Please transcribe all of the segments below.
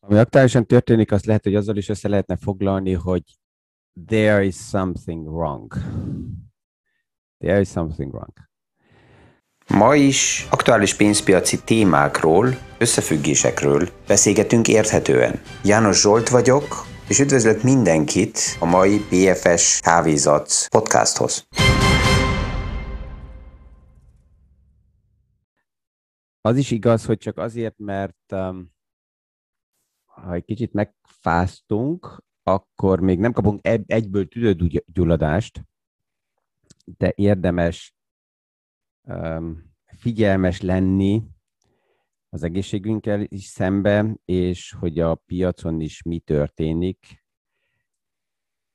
Ami aktuálisan történik, azt lehet, hogy azzal is össze lehetne foglalni, hogy there is something wrong. There is something wrong. Ma is aktuális pénzpiaci témákról, összefüggésekről beszélgetünk érthetően. János Zsolt vagyok, és üdvözlök mindenkit a mai BFS Kávézat podcasthoz. Az is igaz, hogy csak azért, mert um, ha egy kicsit megfáztunk, akkor még nem kapunk egyből tüdőgyulladást, de érdemes um, figyelmes lenni az egészségünkkel is szembe, és hogy a piacon is mi történik.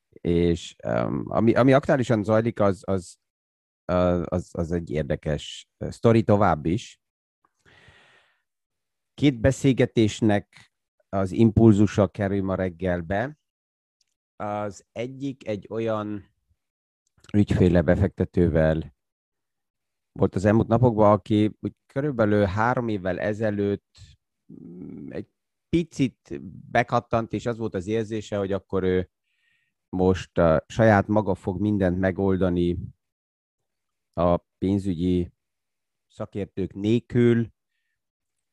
És um, ami, ami aktuálisan zajlik, az, az, az, az egy érdekes sztori tovább is. Két beszélgetésnek az impulzusa kerül ma reggelbe. Az egyik egy olyan ügyféle befektetővel volt az elmúlt napokban, aki úgy körülbelül három évvel ezelőtt mm, egy picit bekattant, és az volt az érzése, hogy akkor ő most a saját maga fog mindent megoldani a pénzügyi szakértők nélkül,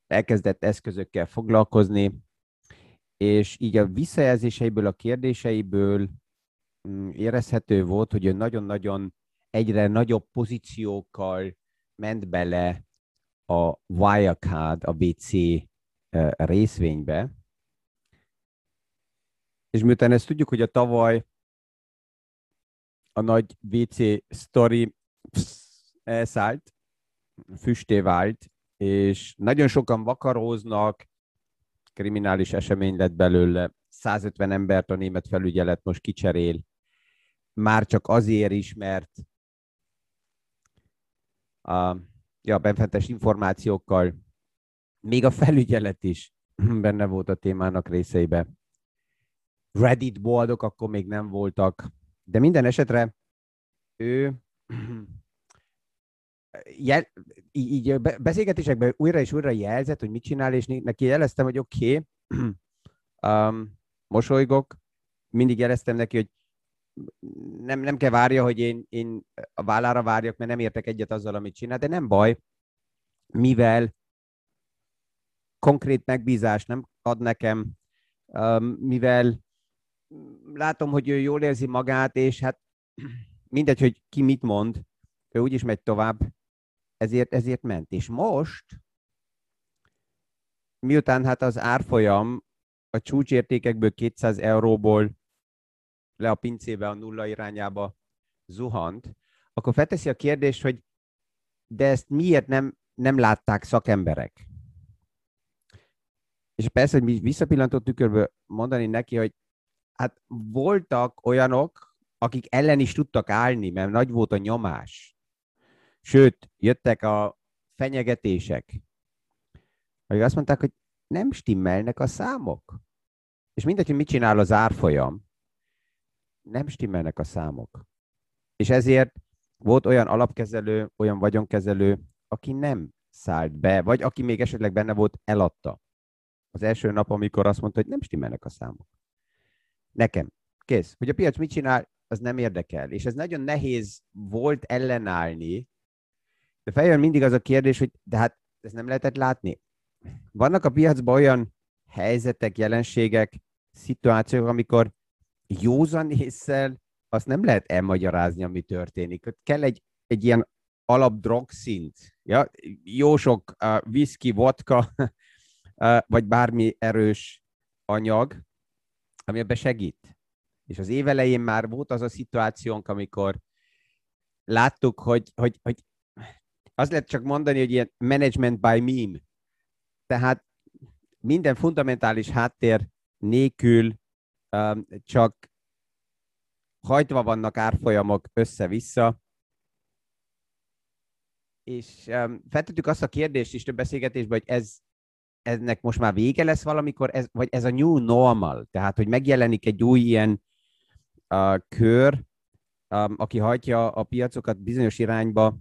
elkezdett eszközökkel foglalkozni, és így a visszajelzéseiből, a kérdéseiből mm, érezhető volt, hogy ő nagyon-nagyon egyre nagyobb pozíciókkal ment bele a Wirecard, a BC részvénybe. És miután ezt tudjuk, hogy a tavaly a nagy VC story elszállt, füsté vált, és nagyon sokan vakaróznak, kriminális esemény lett belőle, 150 embert a német felügyelet most kicserél, már csak azért is, mert a ja, benfentes információkkal. Még a felügyelet is benne volt a témának részeibe. Reddit boldog akkor még nem voltak, de minden esetre ő jel, így, beszélgetésekben újra és újra jelzett, hogy mit csinál, és neki jeleztem, hogy oké, okay, um, mosolygok, mindig jeleztem neki, hogy nem, nem kell várja, hogy én, én a vállára várjak, mert nem értek egyet azzal, amit csinál, de nem baj, mivel konkrét megbízást nem ad nekem, um, mivel látom, hogy ő jól érzi magát, és hát mindegy, hogy ki mit mond, ő úgyis megy tovább, ezért, ezért ment. És most, miután hát az árfolyam a csúcsértékekből 200 euróból le a pincébe a nulla irányába zuhant, akkor felteszi a kérdést, hogy de ezt miért nem, nem látták szakemberek? És persze, hogy mi visszapillantott tükörből mondani neki, hogy hát voltak olyanok, akik ellen is tudtak állni, mert nagy volt a nyomás. Sőt, jöttek a fenyegetések. Hogy azt mondták, hogy nem stimmelnek a számok. És mindegy, hogy mit csinál az árfolyam, nem stimmelnek a számok. És ezért volt olyan alapkezelő, olyan vagyonkezelő, aki nem szállt be, vagy aki még esetleg benne volt, eladta. Az első nap, amikor azt mondta, hogy nem stimmelnek a számok. Nekem. Kész. Hogy a piac mit csinál, az nem érdekel. És ez nagyon nehéz volt ellenállni, de feljön mindig az a kérdés, hogy de hát ezt nem lehetett látni. Vannak a piacban olyan helyzetek, jelenségek, szituációk, amikor józan észsel azt nem lehet elmagyarázni, ami történik. Kell egy, egy ilyen alap drogszint. Ja? Jó sok uh, whisky, vodka, uh, vagy bármi erős anyag, ami ebbe segít. És az évelején már volt az a szituációnk, amikor láttuk, hogy, hogy, hogy az lehet csak mondani, hogy ilyen management by meme. Tehát minden fundamentális háttér nélkül um, csak hajtva vannak árfolyamok össze-vissza, és um, feltettük azt a kérdést is több beszélgetésben, hogy ez, ennek most már vége lesz valamikor, ez, vagy ez a new normal, tehát hogy megjelenik egy új ilyen uh, kör, um, aki hajtja a piacokat bizonyos irányba,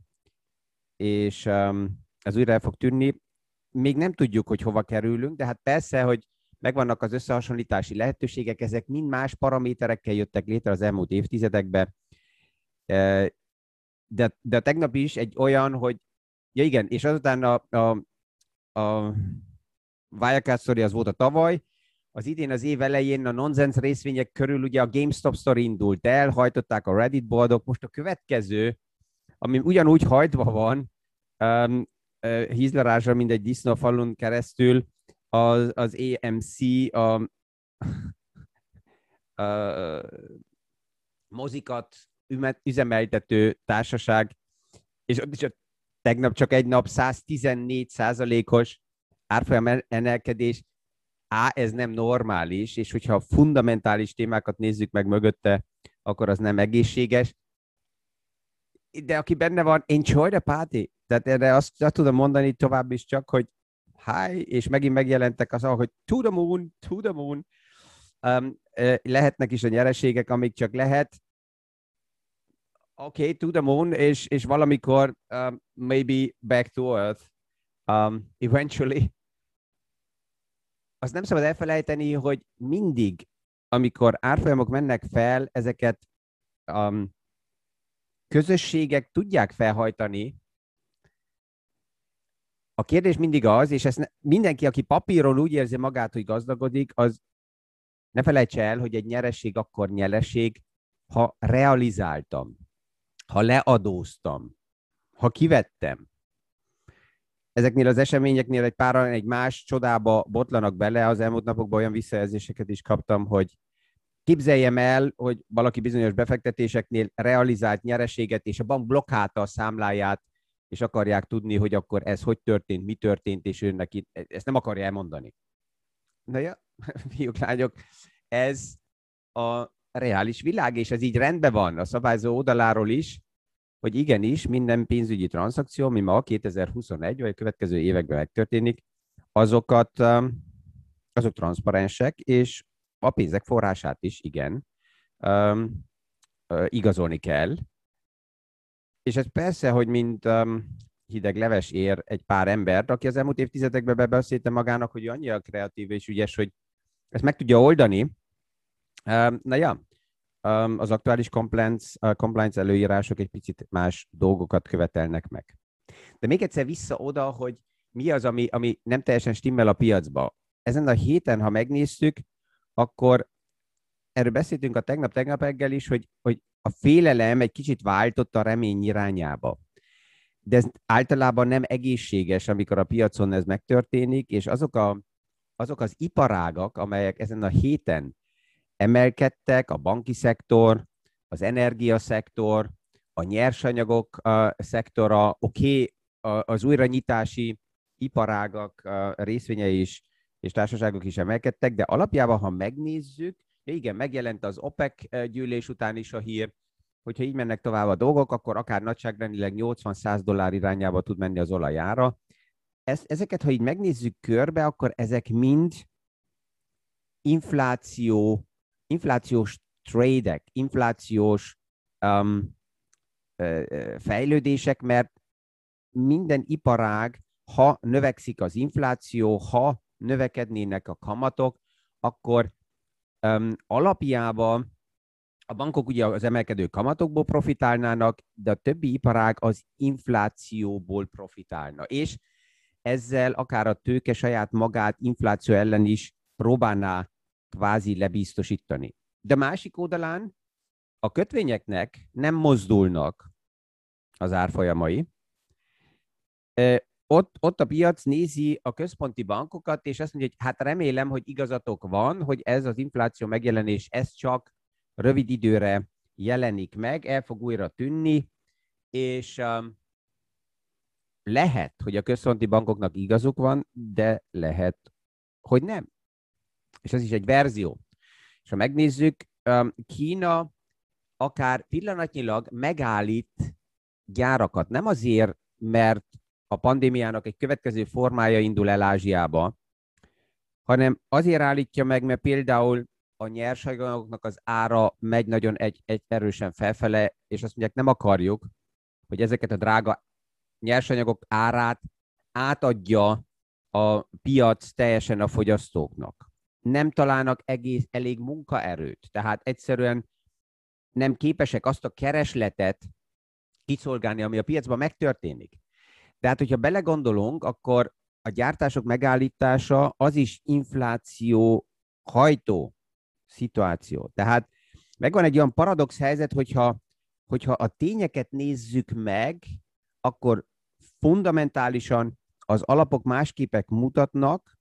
és um, ez újra el fog tűnni. Még nem tudjuk, hogy hova kerülünk, de hát persze, hogy megvannak az összehasonlítási lehetőségek, ezek mind más paraméterekkel jöttek létre az elmúlt évtizedekben. De, de a tegnap is egy olyan, hogy ja igen, és azután a, a, a Wirecard Story az volt a tavaly, az idén az év elején a nonsense részvények körül ugye a GameStop Story indult el, hajtották a Reddit boldog, most a következő, ami ugyanúgy hajtva van, um, uh, hízlarásra, mint egy disznófalun keresztül, az, az AMC, a, a mozikat üzemeltető társaság, és ott is a, tegnap csak egy nap 114 százalékos árfolyam emelkedés, á, ez nem normális, és hogyha fundamentális témákat nézzük meg mögötte, akkor az nem egészséges. De aki benne van, enjoy the party. Tehát erre azt, azt tudom mondani tovább is csak, hogy hi, és megint megjelentek az, hogy to the moon, to the moon. Um, lehetnek is a nyereségek, amik csak lehet. Oké, okay, to the moon, és, és valamikor um, maybe back to earth um, eventually azt nem szabad elfelejteni, hogy mindig, amikor árfolyamok mennek fel, ezeket um, közösségek tudják felhajtani. A kérdés mindig az, és ezt ne, mindenki, aki papíron úgy érzi magát, hogy gazdagodik, az ne felejtse el, hogy egy nyereség akkor nyereség, ha realizáltam, ha leadóztam, ha kivettem, ezeknél az eseményeknél egy pár egy más csodába botlanak bele. Az elmúlt napokban olyan visszajelzéseket is kaptam, hogy képzeljem el, hogy valaki bizonyos befektetéseknél realizált nyereséget, és a bank blokkálta a számláját, és akarják tudni, hogy akkor ez hogy történt, mi történt, és ő neki ezt nem akarja elmondani. Na ja, fiúk, lányok, ez a reális világ, és ez így rendben van a szabályzó oldaláról is, hogy igenis minden pénzügyi tranzakció, ami ma 2021 vagy a következő években megtörténik, azokat, um, azok transzparensek, és a pénzek forrását is, igen, um, igazolni kell. És ez persze, hogy mint um, hideg leves ér egy pár embert, aki az elmúlt évtizedekben bebeszélte magának, hogy annyira kreatív és ügyes, hogy ezt meg tudja oldani. Na ja, Um, az aktuális compliance, uh, compliance előírások egy picit más dolgokat követelnek meg. De még egyszer vissza oda, hogy mi az, ami, ami nem teljesen stimmel a piacba. Ezen a héten, ha megnéztük, akkor erről beszéltünk a tegnap-tegnap reggel is, hogy, hogy a félelem egy kicsit váltott a remény irányába. De ez általában nem egészséges, amikor a piacon ez megtörténik, és azok, a, azok az iparágak, amelyek ezen a héten emelkedtek, a banki szektor, az energiaszektor, a nyersanyagok a szektora, oké, okay, az újranyitási iparágak részvényei is és társaságok is emelkedtek, de alapjában, ha megnézzük, igen, megjelent az OPEC gyűlés után is a hír, hogyha így mennek tovább a dolgok, akkor akár nagyságrendileg 80-100 dollár irányába tud menni az olajára. Ez, ezeket, ha így megnézzük körbe, akkor ezek mind infláció inflációs tradek, inflációs um, fejlődések, mert minden iparág, ha növekszik az infláció, ha növekednének a kamatok, akkor um, alapjában a bankok ugye az emelkedő kamatokból profitálnának, de a többi iparág az inflációból profitálna. És ezzel akár a tőke saját magát infláció ellen is próbálná kvázi lebiztosítani. De másik oldalán a kötvényeknek nem mozdulnak az árfolyamai. Ott, ott a piac nézi a központi bankokat, és azt mondja, hogy hát remélem, hogy igazatok van, hogy ez az infláció megjelenés, ez csak rövid időre jelenik meg, el fog újra tűnni, és um, lehet, hogy a központi bankoknak igazuk van, de lehet, hogy nem és ez is egy verzió. És ha megnézzük, um, Kína akár pillanatnyilag megállít gyárakat. Nem azért, mert a pandémiának egy következő formája indul el Ázsiába, hanem azért állítja meg, mert például a nyersanyagoknak az ára megy nagyon egy, egy erősen felfele, és azt mondják, nem akarjuk, hogy ezeket a drága nyersanyagok árát átadja a piac teljesen a fogyasztóknak. nem találnak egész, elég munkaerőt. Tehát egyszerűen nem képesek azt a keresletet kiszolgálni, ami a piacban megtörténik. Tehát, hogyha belegondolunk, akkor a gyártások megállítása az is infláció hajtó szituáció. Tehát megvan egy olyan paradox helyzet, hogyha, hogyha a tényeket nézzük meg, akkor fundamentálisan az alapok másképek mutatnak,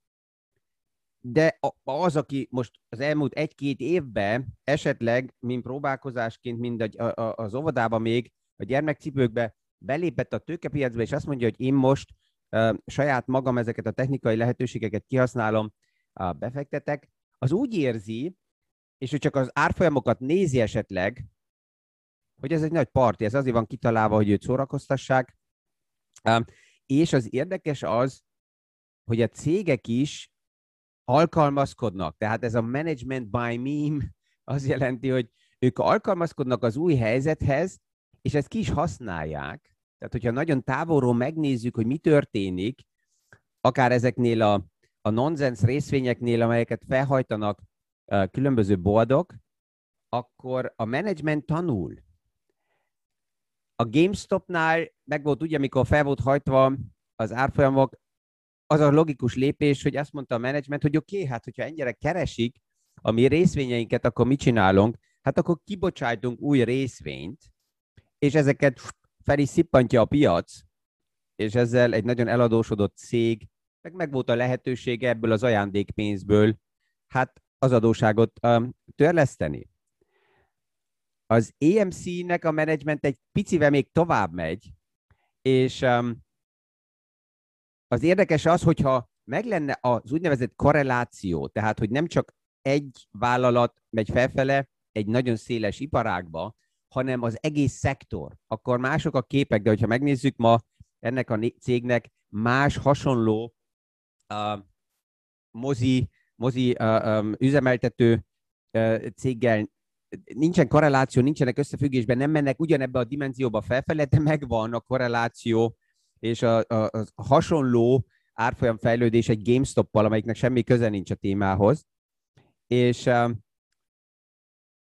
de az, aki most az elmúlt egy-két évben esetleg, mint próbálkozásként, mind az óvodában még, a gyermekcipőkbe belépett a tőkepiacba, és azt mondja, hogy én most uh, saját magam ezeket a technikai lehetőségeket kihasználom, uh, befektetek, az úgy érzi, és hogy csak az árfolyamokat nézi esetleg, hogy ez egy nagy parti, ez azért van kitalálva, hogy őt szórakoztassák. Uh, és az érdekes az, hogy a cégek is alkalmazkodnak. Tehát ez a management by meme az jelenti, hogy ők alkalmazkodnak az új helyzethez, és ezt ki is használják. Tehát, hogyha nagyon távolról megnézzük, hogy mi történik, akár ezeknél a, a nonsens részvényeknél, amelyeket felhajtanak különböző boldog, akkor a menedzsment tanul. A GameStopnál meg volt ugye, amikor fel volt hajtva az árfolyamok, az a logikus lépés, hogy azt mondta a menedzsment, hogy oké, okay, hát hogyha ennyire keresik a mi részvényeinket, akkor mit csinálunk? Hát akkor kibocsájtunk új részvényt, és ezeket fel is szippantja a piac, és ezzel egy nagyon eladósodott cég, meg meg volt a lehetősége ebből az ajándékpénzből, hát az adóságot um, törleszteni. Az EMC-nek a menedzsment egy picivel még tovább megy, és um, az érdekes az, hogyha meg lenne az úgynevezett korreláció, tehát hogy nem csak egy vállalat megy felfele egy nagyon széles iparágba, hanem az egész szektor, akkor mások a képek, de hogyha megnézzük ma ennek a cégnek más hasonló uh, mozi, mozi uh, um, üzemeltető uh, céggel nincsen korreláció, nincsenek összefüggésben, nem mennek ugyanebbe a dimenzióba felfele, de megvan a korreláció és a, a, a hasonló árfolyam fejlődés egy GameStop-pal, amelyiknek semmi köze nincs a témához. És uh,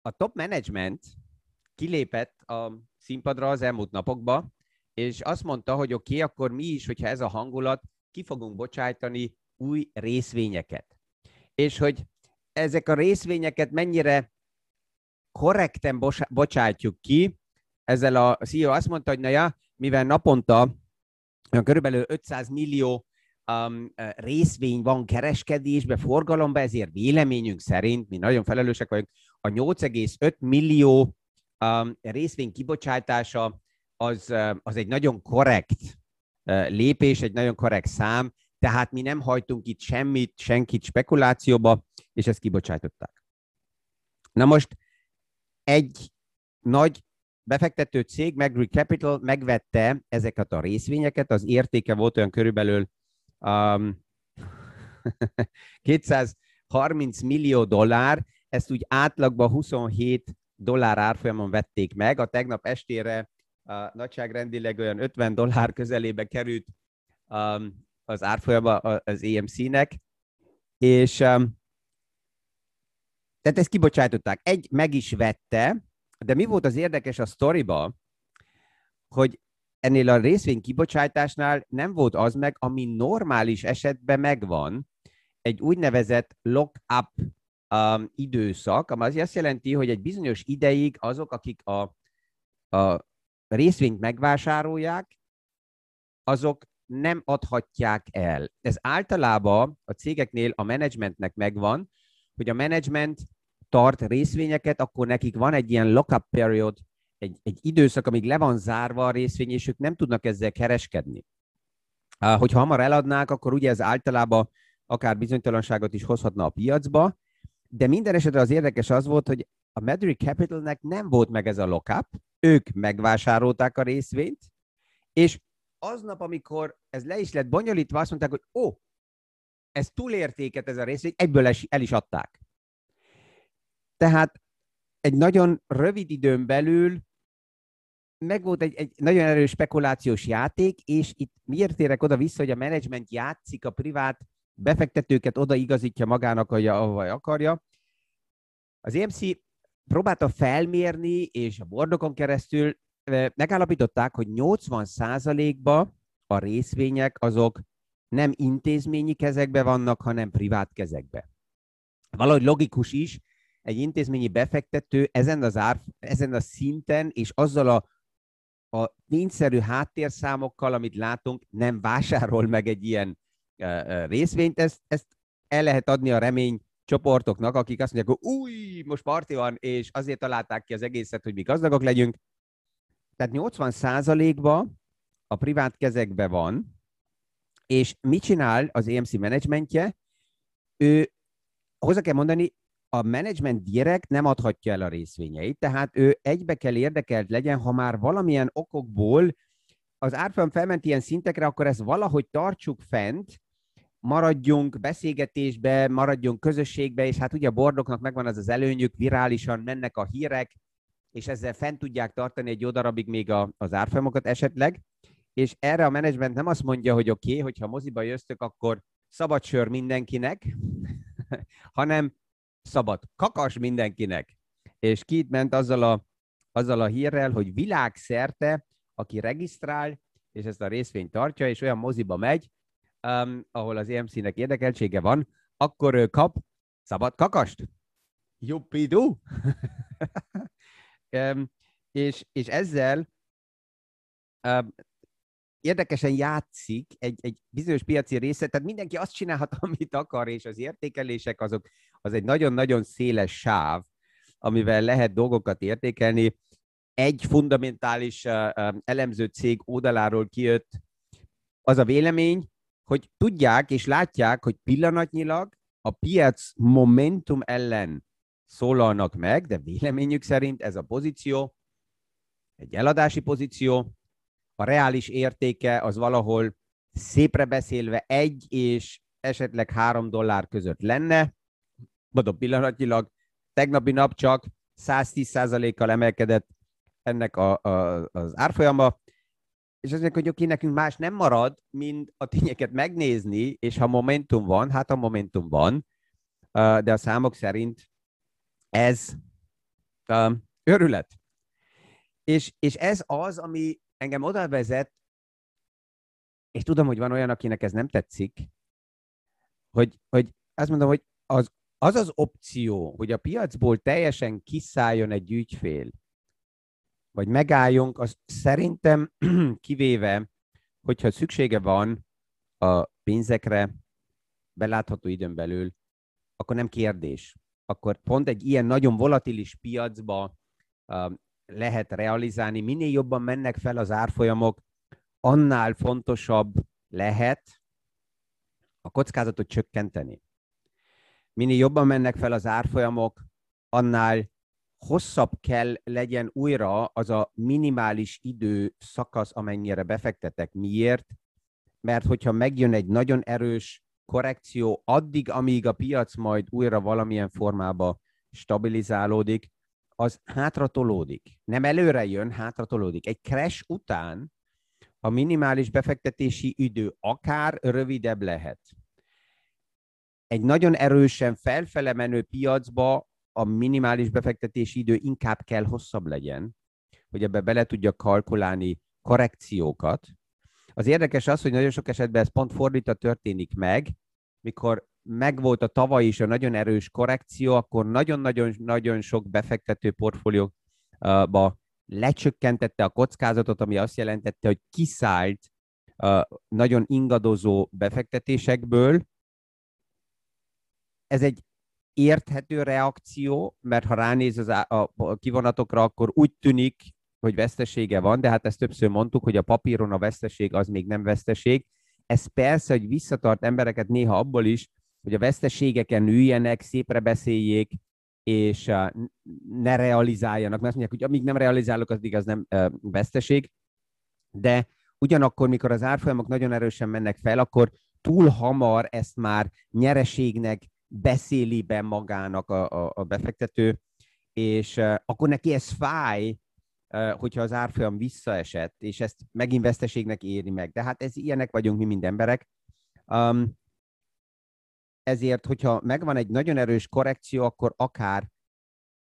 a top management kilépett a színpadra az elmúlt napokba, és azt mondta, hogy oké, okay, akkor mi is, hogyha ez a hangulat, ki fogunk bocsájtani új részvényeket. És hogy ezek a részvényeket mennyire korrekten bocsátjuk ki, ezzel a CEO azt mondta, hogy na ja, mivel naponta körülbelül 500 millió um, részvény van kereskedésbe, forgalomba, ezért véleményünk szerint, mi nagyon felelősek vagyunk, a 8,5 millió um, részvény kibocsátása az, az egy nagyon korrekt lépés, egy nagyon korrekt szám, tehát mi nem hajtunk itt semmit, senkit spekulációba, és ezt kibocsátották. Na most egy nagy befektető cég, Magri Capital megvette ezeket a részvényeket, az értéke volt olyan körülbelül um, 230 millió dollár, ezt úgy átlagban 27 dollár árfolyamon vették meg, a tegnap estére a nagyságrendileg olyan 50 dollár közelébe került um, az árfolyama az EMC-nek, és um, tehát ezt kibocsátották. Egy meg is vette, de mi volt az érdekes a sztoriba, hogy ennél a részvény kibocsátásnál nem volt az meg, ami normális esetben megvan, egy úgynevezett lock-up um, időszak, ami azt jelenti, hogy egy bizonyos ideig azok, akik a, a részvényt megvásárolják, azok nem adhatják el. Ez általában a cégeknél a menedzsmentnek megvan, hogy a menedzsment tart részvényeket, akkor nekik van egy ilyen lock-up period, egy, egy időszak, amíg le van zárva a részvény, és ők nem tudnak ezzel kereskedni. Hogyha hamar eladnák, akkor ugye ez általában akár bizonytalanságot is hozhatna a piacba, de minden esetre az érdekes az volt, hogy a Madrid Capitalnek nem volt meg ez a lockup, ők megvásárolták a részvényt, és aznap, amikor ez le is lett bonyolítva, azt mondták, hogy ó, oh, ez túlértéket ez a részvény, egyből el is adták. Tehát egy nagyon rövid időn belül meg volt egy, egy nagyon erős spekulációs játék, és itt miért érek oda-vissza, hogy a menedzsment játszik a privát befektetőket odaigazítja magának, ahova akarja. Az EMC próbálta felmérni, és a bordokon keresztül megállapították, hogy 80%-ba a részvények azok nem intézményi kezekbe vannak, hanem privát kezekbe. Valahogy logikus is, egy intézményi befektető ezen, az ár, ezen a szinten és azzal a, a tényszerű háttérszámokkal, amit látunk, nem vásárol meg egy ilyen részvényt. Ezt, ezt el lehet adni a remény csoportoknak, akik azt mondják, hogy új, most parti van, és azért találták ki az egészet, hogy mi gazdagok legyünk. Tehát 80%-ba a privát kezekbe van, és mit csinál az EMC menedzsmentje? Ő, hozzá kell mondani, a menedzsment direkt nem adhatja el a részvényeit, tehát ő egybe kell érdekelt legyen, ha már valamilyen okokból az árfolyam felment ilyen szintekre, akkor ezt valahogy tartsuk fent, maradjunk beszélgetésbe, maradjunk közösségbe, és hát ugye a bordoknak megvan az az előnyük, virálisan mennek a hírek, és ezzel fent tudják tartani egy jó darabig még a, az árfolyamokat esetleg, és erre a menedzsment nem azt mondja, hogy oké, okay, hogyha moziba jöztök, akkor szabad sör mindenkinek, hanem szabad kakas mindenkinek. És ki ment azzal a, azzal a hírrel, hogy világszerte, aki regisztrál, és ezt a részvényt tartja, és olyan moziba megy, um, ahol az EMC-nek érdekeltsége van, akkor ő kap szabad kakast. Juppidú! um, és, és ezzel um, érdekesen játszik egy, egy bizonyos piaci része, tehát mindenki azt csinálhat, amit akar, és az értékelések azok, az egy nagyon-nagyon széles sáv, amivel lehet dolgokat értékelni. Egy fundamentális uh, elemző cég oldaláról kijött az a vélemény, hogy tudják és látják, hogy pillanatnyilag a piac momentum ellen szólalnak meg, de véleményük szerint ez a pozíció egy eladási pozíció, a reális értéke az valahol szépre beszélve egy és esetleg három dollár között lenne. Mondom pillanatnyilag, tegnapi nap csak 110%-kal emelkedett ennek a, a, az árfolyama, és mondják, hogy oké, nekünk más nem marad, mint a tényeket megnézni, és ha momentum van, hát a momentum van, de a számok szerint ez örület. És, és ez az, ami engem oda vezet, és tudom, hogy van olyan, akinek ez nem tetszik, hogy, hogy azt mondom, hogy az, az az opció, hogy a piacból teljesen kiszálljon egy ügyfél, vagy megálljunk, az szerintem kivéve, hogyha szüksége van a pénzekre belátható időn belül, akkor nem kérdés. Akkor pont egy ilyen nagyon volatilis piacba lehet realizálni. Minél jobban mennek fel az árfolyamok, annál fontosabb lehet a kockázatot csökkenteni. Minél jobban mennek fel az árfolyamok, annál hosszabb kell legyen újra az a minimális idő szakasz, amennyire befektetek. Miért? Mert hogyha megjön egy nagyon erős korrekció, addig, amíg a piac majd újra valamilyen formába stabilizálódik, az hátratolódik. Nem előre jön, hátratolódik. Egy crash után a minimális befektetési idő akár rövidebb lehet. Egy nagyon erősen felfele menő piacba a minimális befektetési idő inkább kell hosszabb legyen, hogy ebbe bele tudja kalkulálni korrekciókat. Az érdekes az, hogy nagyon sok esetben ez pont fordítva történik meg, mikor megvolt a tavaly is a nagyon erős korrekció, akkor nagyon-nagyon-nagyon sok befektető portfólióba lecsökkentette a kockázatot, ami azt jelentette, hogy kiszállt nagyon ingadozó befektetésekből. Ez egy érthető reakció, mert ha ránéz az a, a kivonatokra, akkor úgy tűnik, hogy vesztesége van, de hát ezt többször mondtuk, hogy a papíron a veszteség az még nem veszteség. Ez persze, hogy visszatart embereket néha abból is, hogy a veszteségeken üljenek, szépre beszéljék, és ne realizáljanak, mert azt mondják, hogy amíg nem realizálok, addig az nem veszteség, de ugyanakkor, mikor az árfolyamok nagyon erősen mennek fel, akkor túl hamar ezt már nyereségnek beszéli be magának a, a, a befektető, és akkor neki ez fáj, hogyha az árfolyam visszaesett, és ezt megint veszteségnek éri meg. De hát ez ilyenek vagyunk mi, mind emberek. Um, ezért, hogyha megvan egy nagyon erős korrekció, akkor akár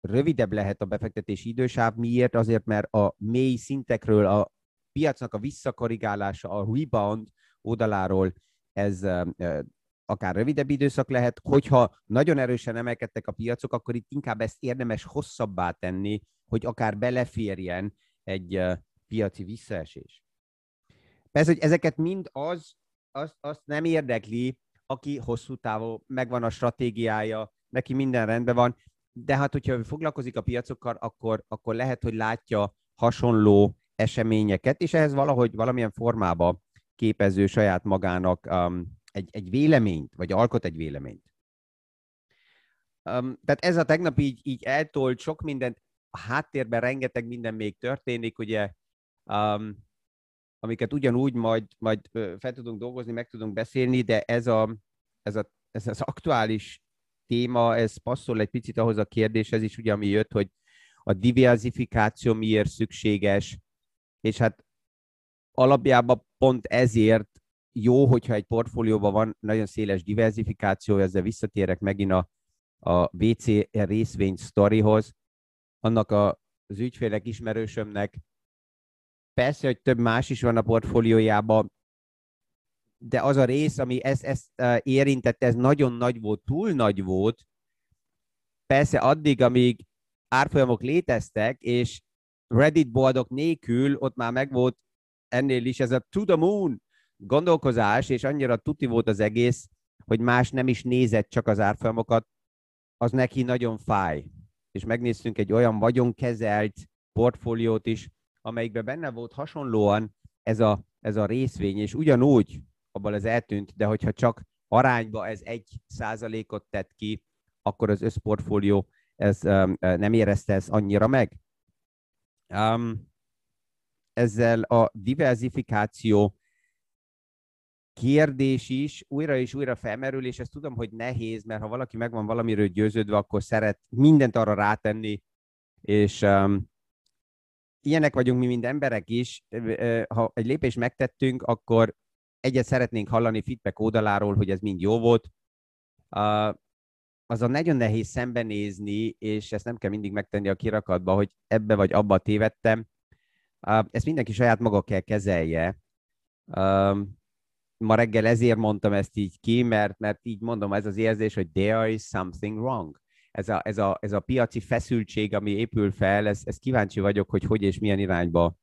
rövidebb lehet a befektetési idősáv. Miért? Azért, mert a mély szintekről a piacnak a visszakorrigálása, a rebound oldaláról ez akár rövidebb időszak lehet, hogyha nagyon erősen emelkedtek a piacok, akkor itt inkább ezt érdemes hosszabbá tenni, hogy akár beleférjen egy piaci visszaesés. Persze, hogy ezeket mind az, azt, azt nem érdekli, aki hosszú távú, megvan a stratégiája, neki minden rendben van, de hát, hogyha foglalkozik a piacokkal, akkor, akkor lehet, hogy látja hasonló eseményeket, és ehhez valahogy valamilyen formába képező saját magának um, egy, egy véleményt, vagy alkot egy véleményt. Um, tehát ez a tegnap így, így eltolt sok mindent, a háttérben rengeteg minden még történik, ugye, um, amiket ugyanúgy majd, majd fel tudunk dolgozni, meg tudunk beszélni, de ez, a, ez, a, ez az aktuális téma, ez passzol egy picit ahhoz a kérdéshez is, ugye, ami jött, hogy a diversifikáció miért szükséges, és hát alapjában pont ezért jó, hogyha egy portfólióban van nagyon széles diversifikáció, ezzel visszatérek megint a, a VC részvény sztorihoz, annak a, az ügyfélek ismerősömnek persze, hogy több más is van a portfóliójában, de az a rész, ami ezt, ezt érintette, ez nagyon nagy volt, túl nagy volt, persze addig, amíg árfolyamok léteztek, és Reddit boldog nélkül ott már megvolt ennél is ez a to the moon gondolkozás, és annyira tuti volt az egész, hogy más nem is nézett csak az árfolyamokat, az neki nagyon fáj. És megnéztünk egy olyan vagyonkezelt portfóliót is, amelyikben benne volt hasonlóan ez a, ez a részvény, és ugyanúgy abban az eltűnt, de hogyha csak arányba ez egy százalékot tett ki, akkor az összportfólió ez, um, nem érezte ezt annyira meg. Um, ezzel a diversifikáció kérdés is újra és újra felmerül, és ezt tudom, hogy nehéz, mert ha valaki meg van valamiről győződve, akkor szeret mindent arra rátenni, és um, ilyenek vagyunk mi, mind emberek is. Ha egy lépést megtettünk, akkor egyet szeretnénk hallani feedback oldaláról, hogy ez mind jó volt. Uh, a nagyon nehéz szembenézni, és ezt nem kell mindig megtenni a kirakatba, hogy ebbe vagy abba tévedtem. Uh, ezt mindenki saját maga kell kezelje. Uh, ma reggel ezért mondtam ezt így ki, mert, mert így mondom, ez az érzés, hogy there is something wrong. Ez a, ez a, ez a piaci feszültség, ami épül fel, ez, ez kíváncsi vagyok, hogy hogy és milyen irányba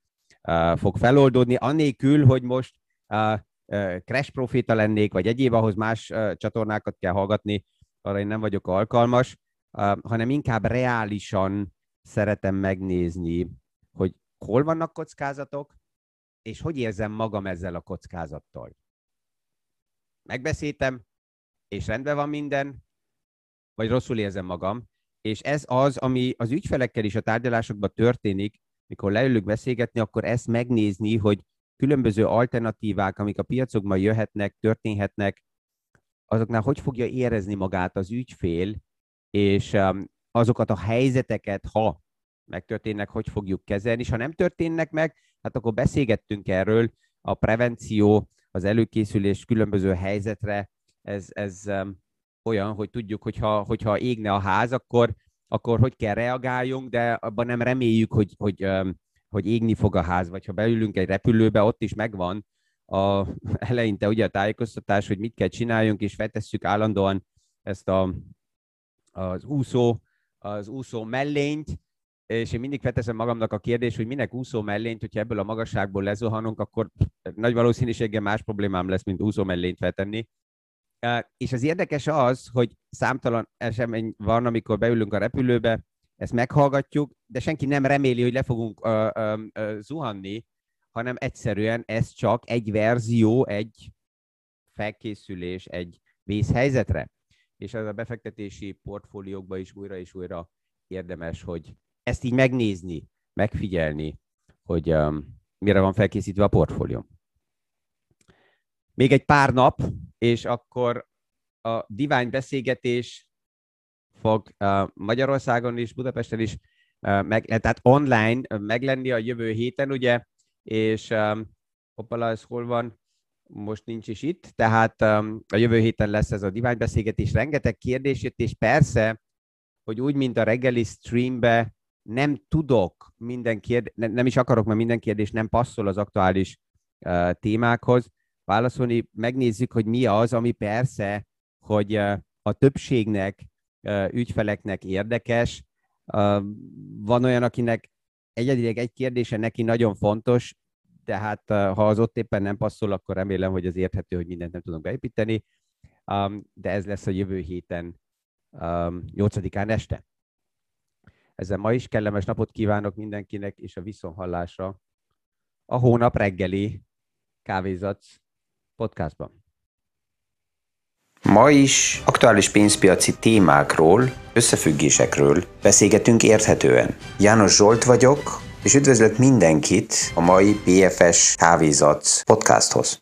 uh, fog feloldódni, anélkül, hogy most uh, uh, crash profita lennék, vagy egyéb, ahhoz más uh, csatornákat kell hallgatni, arra én nem vagyok alkalmas, uh, hanem inkább reálisan szeretem megnézni, hogy hol vannak kockázatok, és hogy érzem magam ezzel a kockázattal megbeszéltem, és rendben van minden, vagy rosszul érzem magam, és ez az, ami az ügyfelekkel is a tárgyalásokban történik, mikor leülünk beszélgetni, akkor ezt megnézni, hogy különböző alternatívák, amik a piacokban jöhetnek, történhetnek, azoknál hogy fogja érezni magát az ügyfél, és um, azokat a helyzeteket, ha megtörténnek, hogy fogjuk kezelni, és ha nem történnek meg, hát akkor beszélgettünk erről, a prevenció az előkészülés különböző helyzetre, ez, ez olyan, hogy tudjuk, hogyha, hogyha égne a ház, akkor, akkor hogy kell reagáljunk, de abban nem reméljük, hogy, hogy, hogy égni fog a ház, vagy ha beülünk egy repülőbe, ott is megvan a, eleinte ugye a tájékoztatás, hogy mit kell csináljunk, és feltesszük állandóan ezt a, az úszó, az úszó mellényt, és én mindig felteszem magamnak a kérdést, hogy minek úszó mellényt, hogyha ebből a magasságból lezuhanunk, akkor nagy valószínűséggel más problémám lesz, mint úszó mellényt feltenni. És az érdekes az, hogy számtalan esemény van, amikor beülünk a repülőbe, ezt meghallgatjuk, de senki nem reméli, hogy le fogunk uh, uh, uh, zuhanni, hanem egyszerűen ez csak egy verzió, egy felkészülés, egy vészhelyzetre. És ez a befektetési portfóliókban is újra és újra érdemes, hogy ezt így megnézni, megfigyelni, hogy um, mire van felkészítve a portfólió. Még egy pár nap, és akkor a divány beszélgetés fog uh, Magyarországon is, Budapesten is, uh, meg, tehát online uh, meglenni a jövő héten, ugye, és um, hoppala, ez hol van? most nincs is itt, tehát um, a jövő héten lesz ez a diványbeszélgetés. Rengeteg kérdés jött, és persze, hogy úgy, mint a reggeli streambe nem tudok minden kérdés, ne, nem is akarok, mert minden kérdés nem passzol az aktuális uh, témákhoz válaszolni. Megnézzük, hogy mi az, ami persze, hogy uh, a többségnek, uh, ügyfeleknek érdekes. Uh, van olyan, akinek egyedileg egy kérdése neki nagyon fontos, de hát ha az ott éppen nem passzol, akkor remélem, hogy az érthető, hogy mindent nem tudunk beépíteni. Um, de ez lesz a jövő héten, um, 8-án este. Ezzel ma is kellemes napot kívánok mindenkinek, és a viszonhallásra a hónap reggeli kávézatsz podcastban. Ma is aktuális pénzpiaci témákról, összefüggésekről beszélgetünk érthetően. János Zsolt vagyok, és üdvözlök mindenkit a mai BFS Kávézatsz podcasthoz.